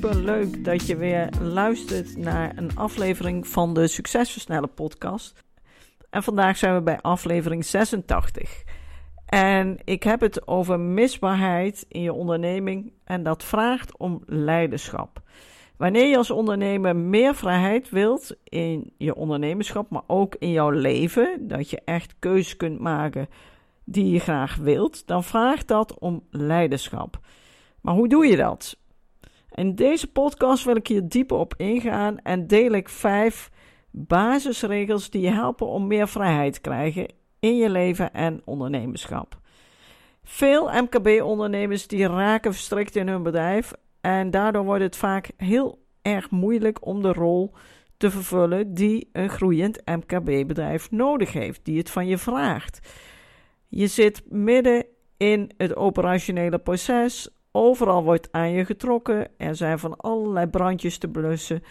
Super leuk dat je weer luistert naar een aflevering van de Succesversnellen podcast. En vandaag zijn we bij aflevering 86. En ik heb het over misbaarheid in je onderneming en dat vraagt om leiderschap. Wanneer je als ondernemer meer vrijheid wilt in je ondernemerschap, maar ook in jouw leven, dat je echt keuzes kunt maken die je graag wilt, dan vraagt dat om leiderschap. Maar hoe doe je dat? In deze podcast wil ik hier dieper op ingaan en deel ik vijf basisregels die je helpen om meer vrijheid te krijgen in je leven en ondernemerschap. Veel MKB-ondernemers die raken verstrikt in hun bedrijf en daardoor wordt het vaak heel erg moeilijk om de rol te vervullen die een groeiend MKB-bedrijf nodig heeft, die het van je vraagt. Je zit midden in het operationele proces, overal wordt aan je getrokken, er zijn van allerlei brandjes te blussen.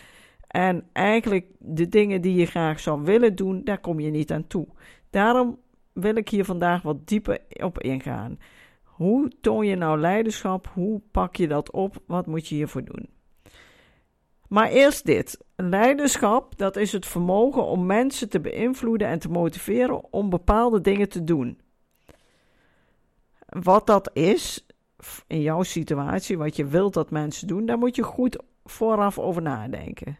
En eigenlijk de dingen die je graag zou willen doen, daar kom je niet aan toe. Daarom wil ik hier vandaag wat dieper op ingaan. Hoe toon je nou leiderschap? Hoe pak je dat op? Wat moet je hiervoor doen? Maar eerst dit. Leiderschap, dat is het vermogen om mensen te beïnvloeden en te motiveren om bepaalde dingen te doen. Wat dat is, in jouw situatie, wat je wilt dat mensen doen, daar moet je goed vooraf over nadenken.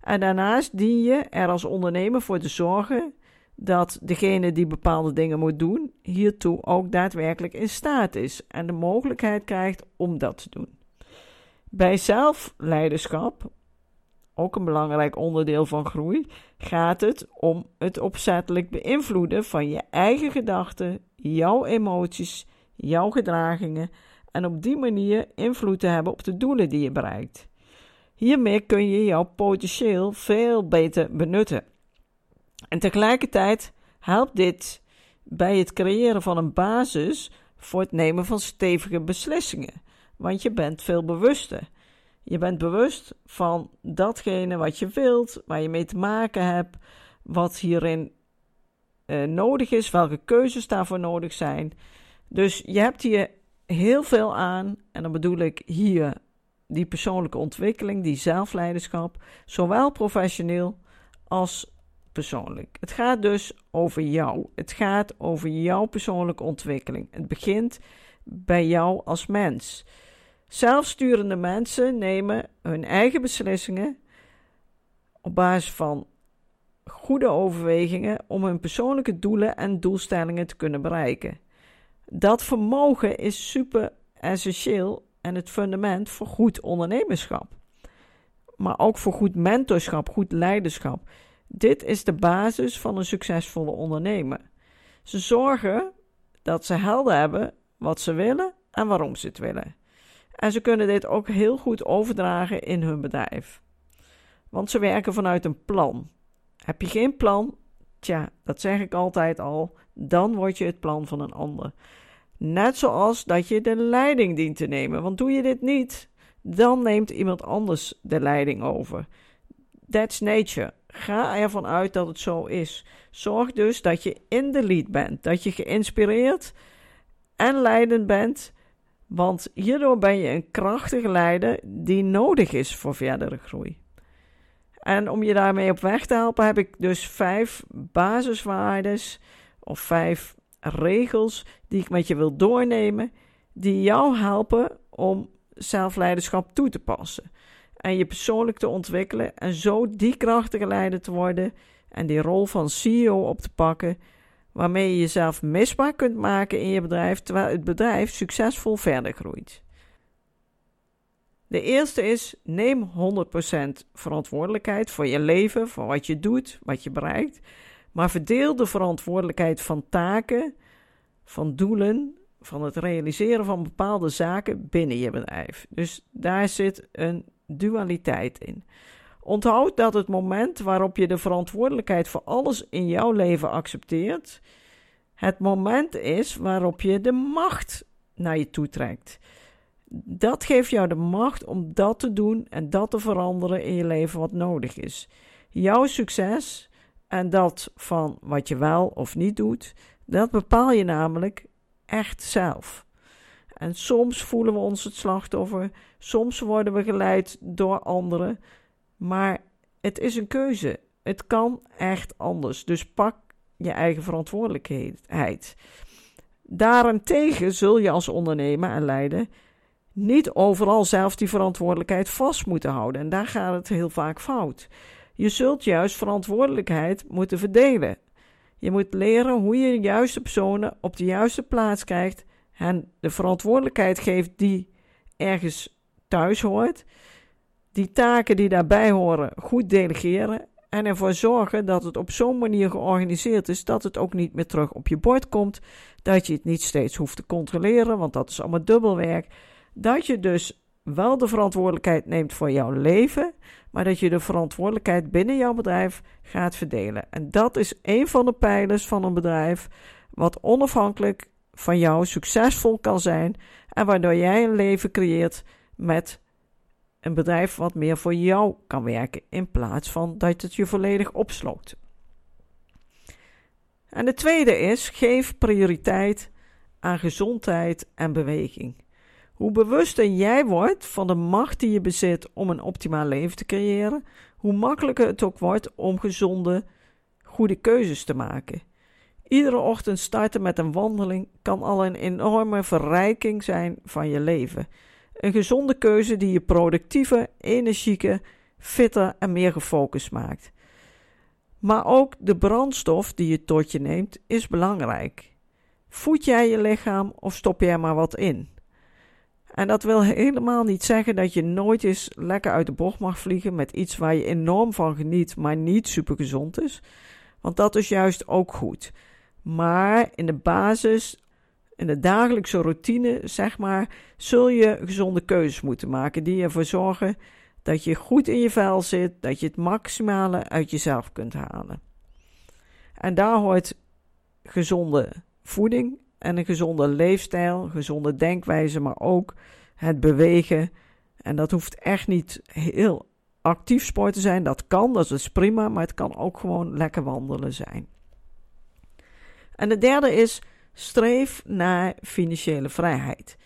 En daarnaast dien je er als ondernemer voor te zorgen dat degene die bepaalde dingen moet doen, hiertoe ook daadwerkelijk in staat is en de mogelijkheid krijgt om dat te doen. Bij zelfleiderschap, ook een belangrijk onderdeel van groei, gaat het om het opzettelijk beïnvloeden van je eigen gedachten, jouw emoties, jouw gedragingen en op die manier invloed te hebben op de doelen die je bereikt. Hiermee kun je jouw potentieel veel beter benutten. En tegelijkertijd helpt dit bij het creëren van een basis voor het nemen van stevige beslissingen, want je bent veel bewuster. Je bent bewust van datgene wat je wilt, waar je mee te maken hebt, wat hierin uh, nodig is, welke keuzes daarvoor nodig zijn. Dus je hebt hier heel veel aan, en dan bedoel ik hier die persoonlijke ontwikkeling, die zelfleiderschap, zowel professioneel als persoonlijk. Het gaat dus over jou. Het gaat over jouw persoonlijke ontwikkeling. Het begint bij jou als mens. Zelfsturende mensen nemen hun eigen beslissingen op basis van goede overwegingen om hun persoonlijke doelen en doelstellingen te kunnen bereiken. Dat vermogen is super essentieel en het fundament voor goed ondernemerschap. Maar ook voor goed mentorschap, goed leiderschap. Dit is de basis van een succesvolle ondernemer. Ze zorgen dat ze helder hebben wat ze willen en waarom ze het willen. En ze kunnen dit ook heel goed overdragen in hun bedrijf. Want ze werken vanuit een plan. Heb je geen plan? Tja, dat zeg ik altijd al. Dan word je het plan van een ander. Net zoals dat je de leiding dient te nemen. Want doe je dit niet, dan neemt iemand anders de leiding over. That's nature. Ga ervan uit dat het zo is. Zorg dus dat je in de lead bent, dat je geïnspireerd en leidend bent, want hierdoor ben je een krachtige leider die nodig is voor verdere groei. En om je daarmee op weg te helpen, heb ik dus vijf basiswaarden of vijf regels die ik met je wil doornemen, die jou helpen om zelfleiderschap toe te passen en je persoonlijk te ontwikkelen en zo die krachtige leider te worden en die rol van CEO op te pakken, waarmee je jezelf misbaar kunt maken in je bedrijf terwijl het bedrijf succesvol verder groeit. De eerste is: neem 100% verantwoordelijkheid voor je leven, voor wat je doet, wat je bereikt. Maar verdeel de verantwoordelijkheid van taken, van doelen van het realiseren van bepaalde zaken binnen je bedrijf. Dus daar zit een dualiteit in. Onthoud dat het moment waarop je de verantwoordelijkheid voor alles in jouw leven accepteert, het moment is waarop je de macht naar je toe trekt. Dat geeft jou de macht om dat te doen en dat te veranderen in je leven wat nodig is. Jouw succes en dat van wat je wel of niet doet, dat bepaal je namelijk echt zelf. En soms voelen we ons het slachtoffer, soms worden we geleid door anderen, maar het is een keuze. Het kan echt anders. Dus pak je eigen verantwoordelijkheid. Daarentegen zul je als ondernemer en leider niet overal zelf die verantwoordelijkheid vast moeten houden. En daar gaat het heel vaak fout. Je zult juist verantwoordelijkheid moeten verdelen. Je moet leren hoe je de juiste personen op de juiste plaats krijgt en de verantwoordelijkheid geeft die ergens thuis hoort. Die taken die daarbij horen goed delegeren en ervoor zorgen dat het op zo'n manier georganiseerd is dat het ook niet meer terug op je bord komt. Dat je het niet steeds hoeft te controleren, want dat is allemaal dubbelwerk. Dat je dus wel de verantwoordelijkheid neemt voor jouw leven, maar dat je de verantwoordelijkheid binnen jouw bedrijf gaat verdelen. En dat is een van de pijlers van een bedrijf wat onafhankelijk van jou succesvol kan zijn en waardoor jij een leven creëert met een bedrijf wat meer voor jou kan werken in plaats van dat het je volledig opsloopt. En de tweede is: geef prioriteit aan gezondheid en beweging. Hoe bewuster jij wordt van de macht die je bezit om een optimaal leven te creëren, hoe makkelijker het ook wordt om gezonde, goede keuzes te maken. Iedere ochtend starten met een wandeling kan al een enorme verrijking zijn van je leven. Een gezonde keuze die je productiever, energieker, fitter en meer gefocust maakt. Maar ook de brandstof die je tot je neemt is belangrijk. Voed jij je lichaam of stop er maar wat in? En dat wil helemaal niet zeggen dat je nooit eens lekker uit de bocht mag vliegen met iets waar je enorm van geniet, maar niet super gezond is. Want dat is juist ook goed. Maar in de basis, in de dagelijkse routine, zeg maar, zul je gezonde keuzes moeten maken die ervoor zorgen dat je goed in je vel zit, dat je het maximale uit jezelf kunt halen. En daar hoort gezonde voeding en een gezonde leefstijl, gezonde denkwijze, maar ook het bewegen. En dat hoeft echt niet heel actief sport te zijn. Dat kan, dat is prima, maar het kan ook gewoon lekker wandelen zijn. En de derde is streef naar financiële vrijheid.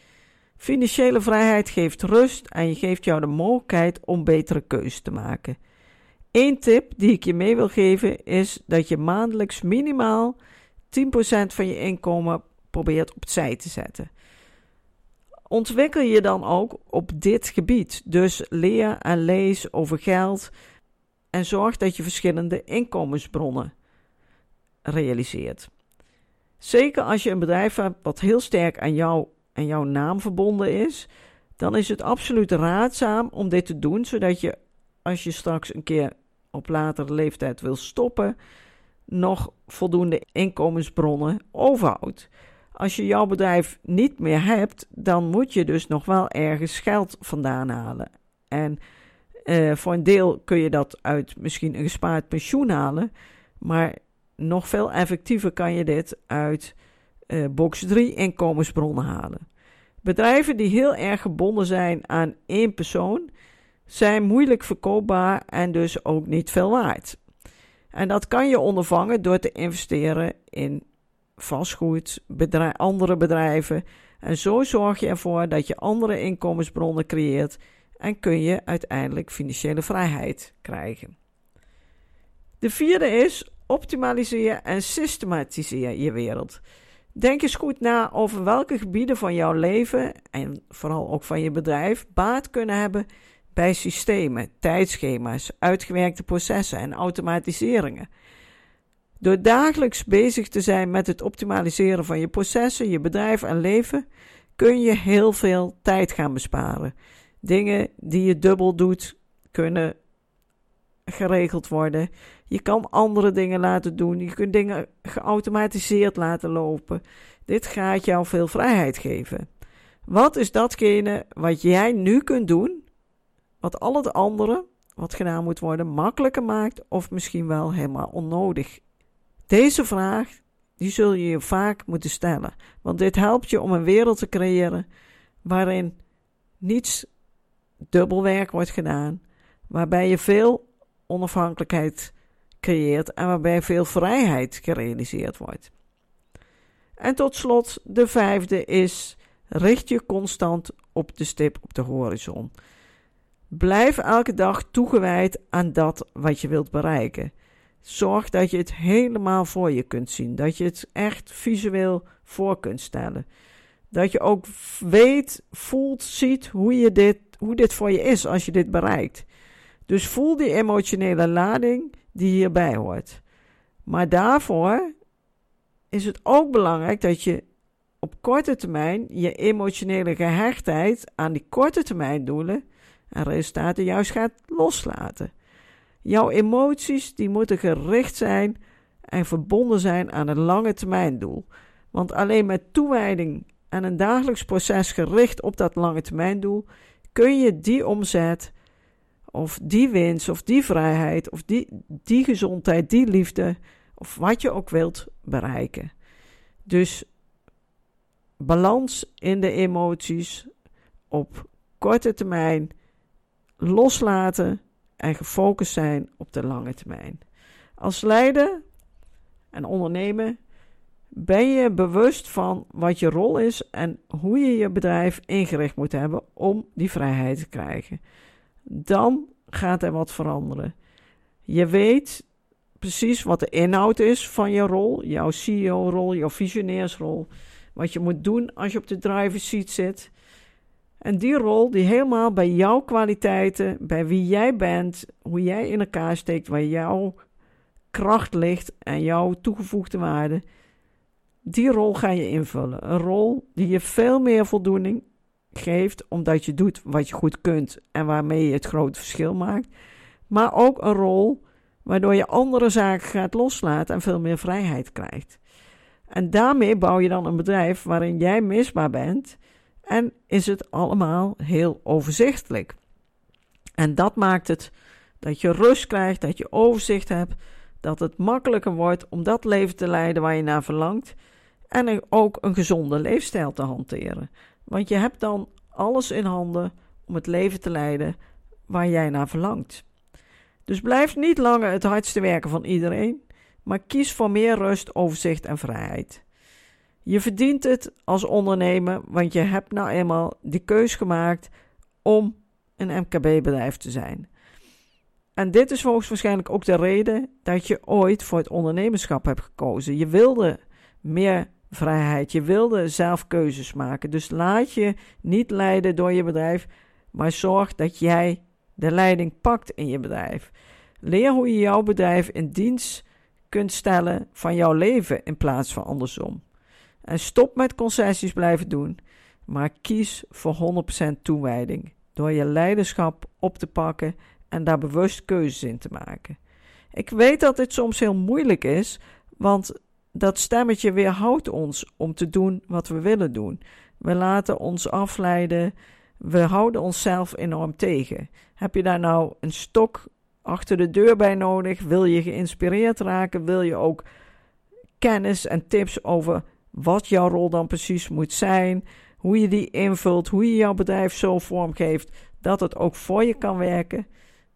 Financiële vrijheid geeft rust en je geeft jou de mogelijkheid om betere keuzes te maken. Eén tip die ik je mee wil geven is dat je maandelijks minimaal 10% van je inkomen probeert opzij te zetten. Ontwikkel je dan ook op dit gebied. Dus leer en lees over geld en zorg dat je verschillende inkomensbronnen realiseert. Zeker als je een bedrijf hebt wat heel sterk aan jou en jouw naam verbonden is, dan is het absoluut raadzaam om dit te doen, zodat je als je straks een keer op latere leeftijd wil stoppen, nog voldoende inkomensbronnen overhoudt. Als je jouw bedrijf niet meer hebt, dan moet je dus nog wel ergens geld vandaan halen. En uh, voor een deel kun je dat uit misschien een gespaard pensioen halen, maar nog veel effectiever kan je dit uit uh, box 3 inkomensbronnen halen. Bedrijven die heel erg gebonden zijn aan één persoon, zijn moeilijk verkoopbaar en dus ook niet veel waard. En dat kan je ondervangen door te investeren in vastgoed, andere bedrijven. En zo zorg je ervoor dat je andere inkomensbronnen creëert en kun je uiteindelijk financiële vrijheid krijgen. De vierde is optimaliseer en systematiseer je wereld. Denk eens goed na over welke gebieden van jouw leven en vooral ook van je bedrijf baat kunnen hebben bij systemen, tijdschema's, uitgewerkte processen en automatiseringen. Door dagelijks bezig te zijn met het optimaliseren van je processen, je bedrijf en leven, kun je heel veel tijd gaan besparen. Dingen die je dubbel doet, kunnen geregeld worden. Je kan andere dingen laten doen. Je kunt dingen geautomatiseerd laten lopen. Dit gaat jou veel vrijheid geven. Wat is datgene wat jij nu kunt doen, wat al het andere wat gedaan moet worden makkelijker maakt of misschien wel helemaal onnodig? Deze vraag die zul je je vaak moeten stellen, want dit helpt je om een wereld te creëren waarin niets dubbelwerk wordt gedaan, waarbij je veel onafhankelijkheid creëert en waarbij veel vrijheid gerealiseerd wordt. En tot slot, de vijfde is: richt je constant op de stip op de horizon. Blijf elke dag toegewijd aan dat wat je wilt bereiken. Zorg dat je het helemaal voor je kunt zien, dat je het echt visueel voor kunt stellen. Dat je ook weet, voelt, ziet hoe, je dit, hoe dit voor je is als je dit bereikt. Dus voel die emotionele lading die hierbij hoort. Maar daarvoor is het ook belangrijk dat je op korte termijn je emotionele gehechtheid aan die korte termijn doelen en resultaten juist gaat loslaten. Jouw emoties die moeten gericht zijn en verbonden zijn aan een lange termijn doel. Want alleen met toewijding en een dagelijks proces gericht op dat lange termijn doel kun je die omzet of die winst of die vrijheid of die, die gezondheid, die liefde of wat je ook wilt bereiken. Dus balans in de emoties op korte termijn loslaten en gefocust zijn op de lange termijn. Als leider en ondernemer ben je bewust van wat je rol is en hoe je je bedrijf ingericht moet hebben om die vrijheid te krijgen. Dan gaat er wat veranderen. Je weet precies wat de inhoud is van je rol, jouw CEO-rol, jouw visionairsrol. Wat je moet doen als je op de driver's seat zit. En die rol die helemaal bij jouw kwaliteiten, bij wie jij bent, hoe jij in elkaar steekt, waar jouw kracht ligt en jouw toegevoegde waarde, die rol ga je invullen. Een rol die je veel meer voldoening geeft, omdat je doet wat je goed kunt en waarmee je het grote verschil maakt. Maar ook een rol waardoor je andere zaken gaat loslaten en veel meer vrijheid krijgt. En daarmee bouw je dan een bedrijf waarin jij misbaar bent en is het allemaal heel overzichtelijk. En dat maakt het dat je rust krijgt, dat je overzicht hebt, dat het makkelijker wordt om dat leven te leiden waar je naar verlangt en ook een gezonde leefstijl te hanteren. Want je hebt dan alles in handen om het leven te leiden waar jij naar verlangt. Dus blijf niet langer het hardste werken van iedereen, maar kies voor meer rust, overzicht en vrijheid. Je verdient het als ondernemer, want je hebt nou eenmaal de keus gemaakt om een MKB-bedrijf te zijn. En dit is waarschijnlijk ook de reden dat je ooit voor het ondernemerschap hebt gekozen. Je wilde meer vrijheid, je wilde zelf keuzes maken. Dus laat je niet leiden door je bedrijf, maar zorg dat jij de leiding pakt in je bedrijf. Leer hoe je jouw bedrijf in dienst kunt stellen van jouw leven in plaats van andersom. En stop met concessies blijven doen, maar kies voor 100% toewijding door je leiderschap op te pakken en daar bewust keuzes in te maken. Ik weet dat dit soms heel moeilijk is, want dat stemmetje weerhoudt ons om te doen wat we willen doen. We laten ons afleiden, we houden onszelf enorm tegen. Heb je daar nou een stok achter de deur bij nodig? Wil je geïnspireerd raken? Wil je ook kennis en tips over wat jouw rol dan precies moet zijn? Hoe je die invult, hoe je jouw bedrijf zo vormgeeft dat het ook voor je kan werken?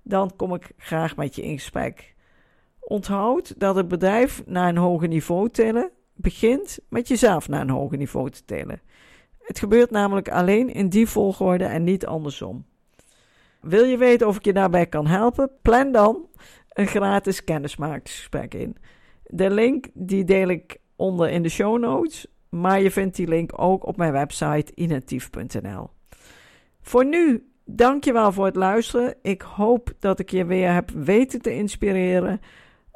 Dan kom ik graag met je in gesprek. Onthoud dat het bedrijf naar een hoger niveau tillen begint met jezelf naar een hoger niveau te tillen. Het gebeurt namelijk alleen in die volgorde en niet andersom. Wil je weten of ik je daarbij kan helpen? Plan dan een gratis kennismakingsgesprek in. De link die deel ik onder in de show notes, maar je vindt die link ook op mijn website inatief.nl. Voor nu, dankjewel voor het luisteren. Ik hoop dat ik je weer heb weten te inspireren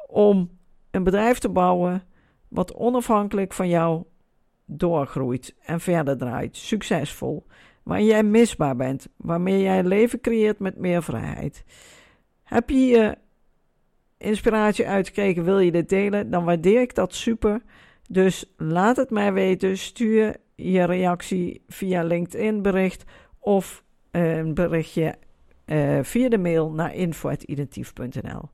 om een bedrijf te bouwen wat onafhankelijk van jou doorgroeit en verder draait, succesvol, waar jij misbaar bent, waarmee jij leven creëert met meer vrijheid. Heb je inspiratie uitgekregen, wil je dit delen, dan waardeer ik dat super. Dus laat het mij weten. Stuur je reactie via LinkedIn bericht of een berichtje uh, via de mail naar info.identief.nl.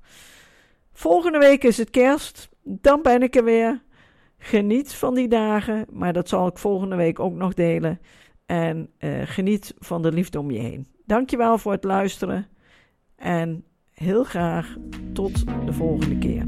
Volgende week is het kerst. Dan ben ik er weer. Geniet van die dagen, maar dat zal ik volgende week ook nog delen. En uh, geniet van de liefde om je heen. Dankjewel voor het luisteren. En heel graag tot de volgende keer.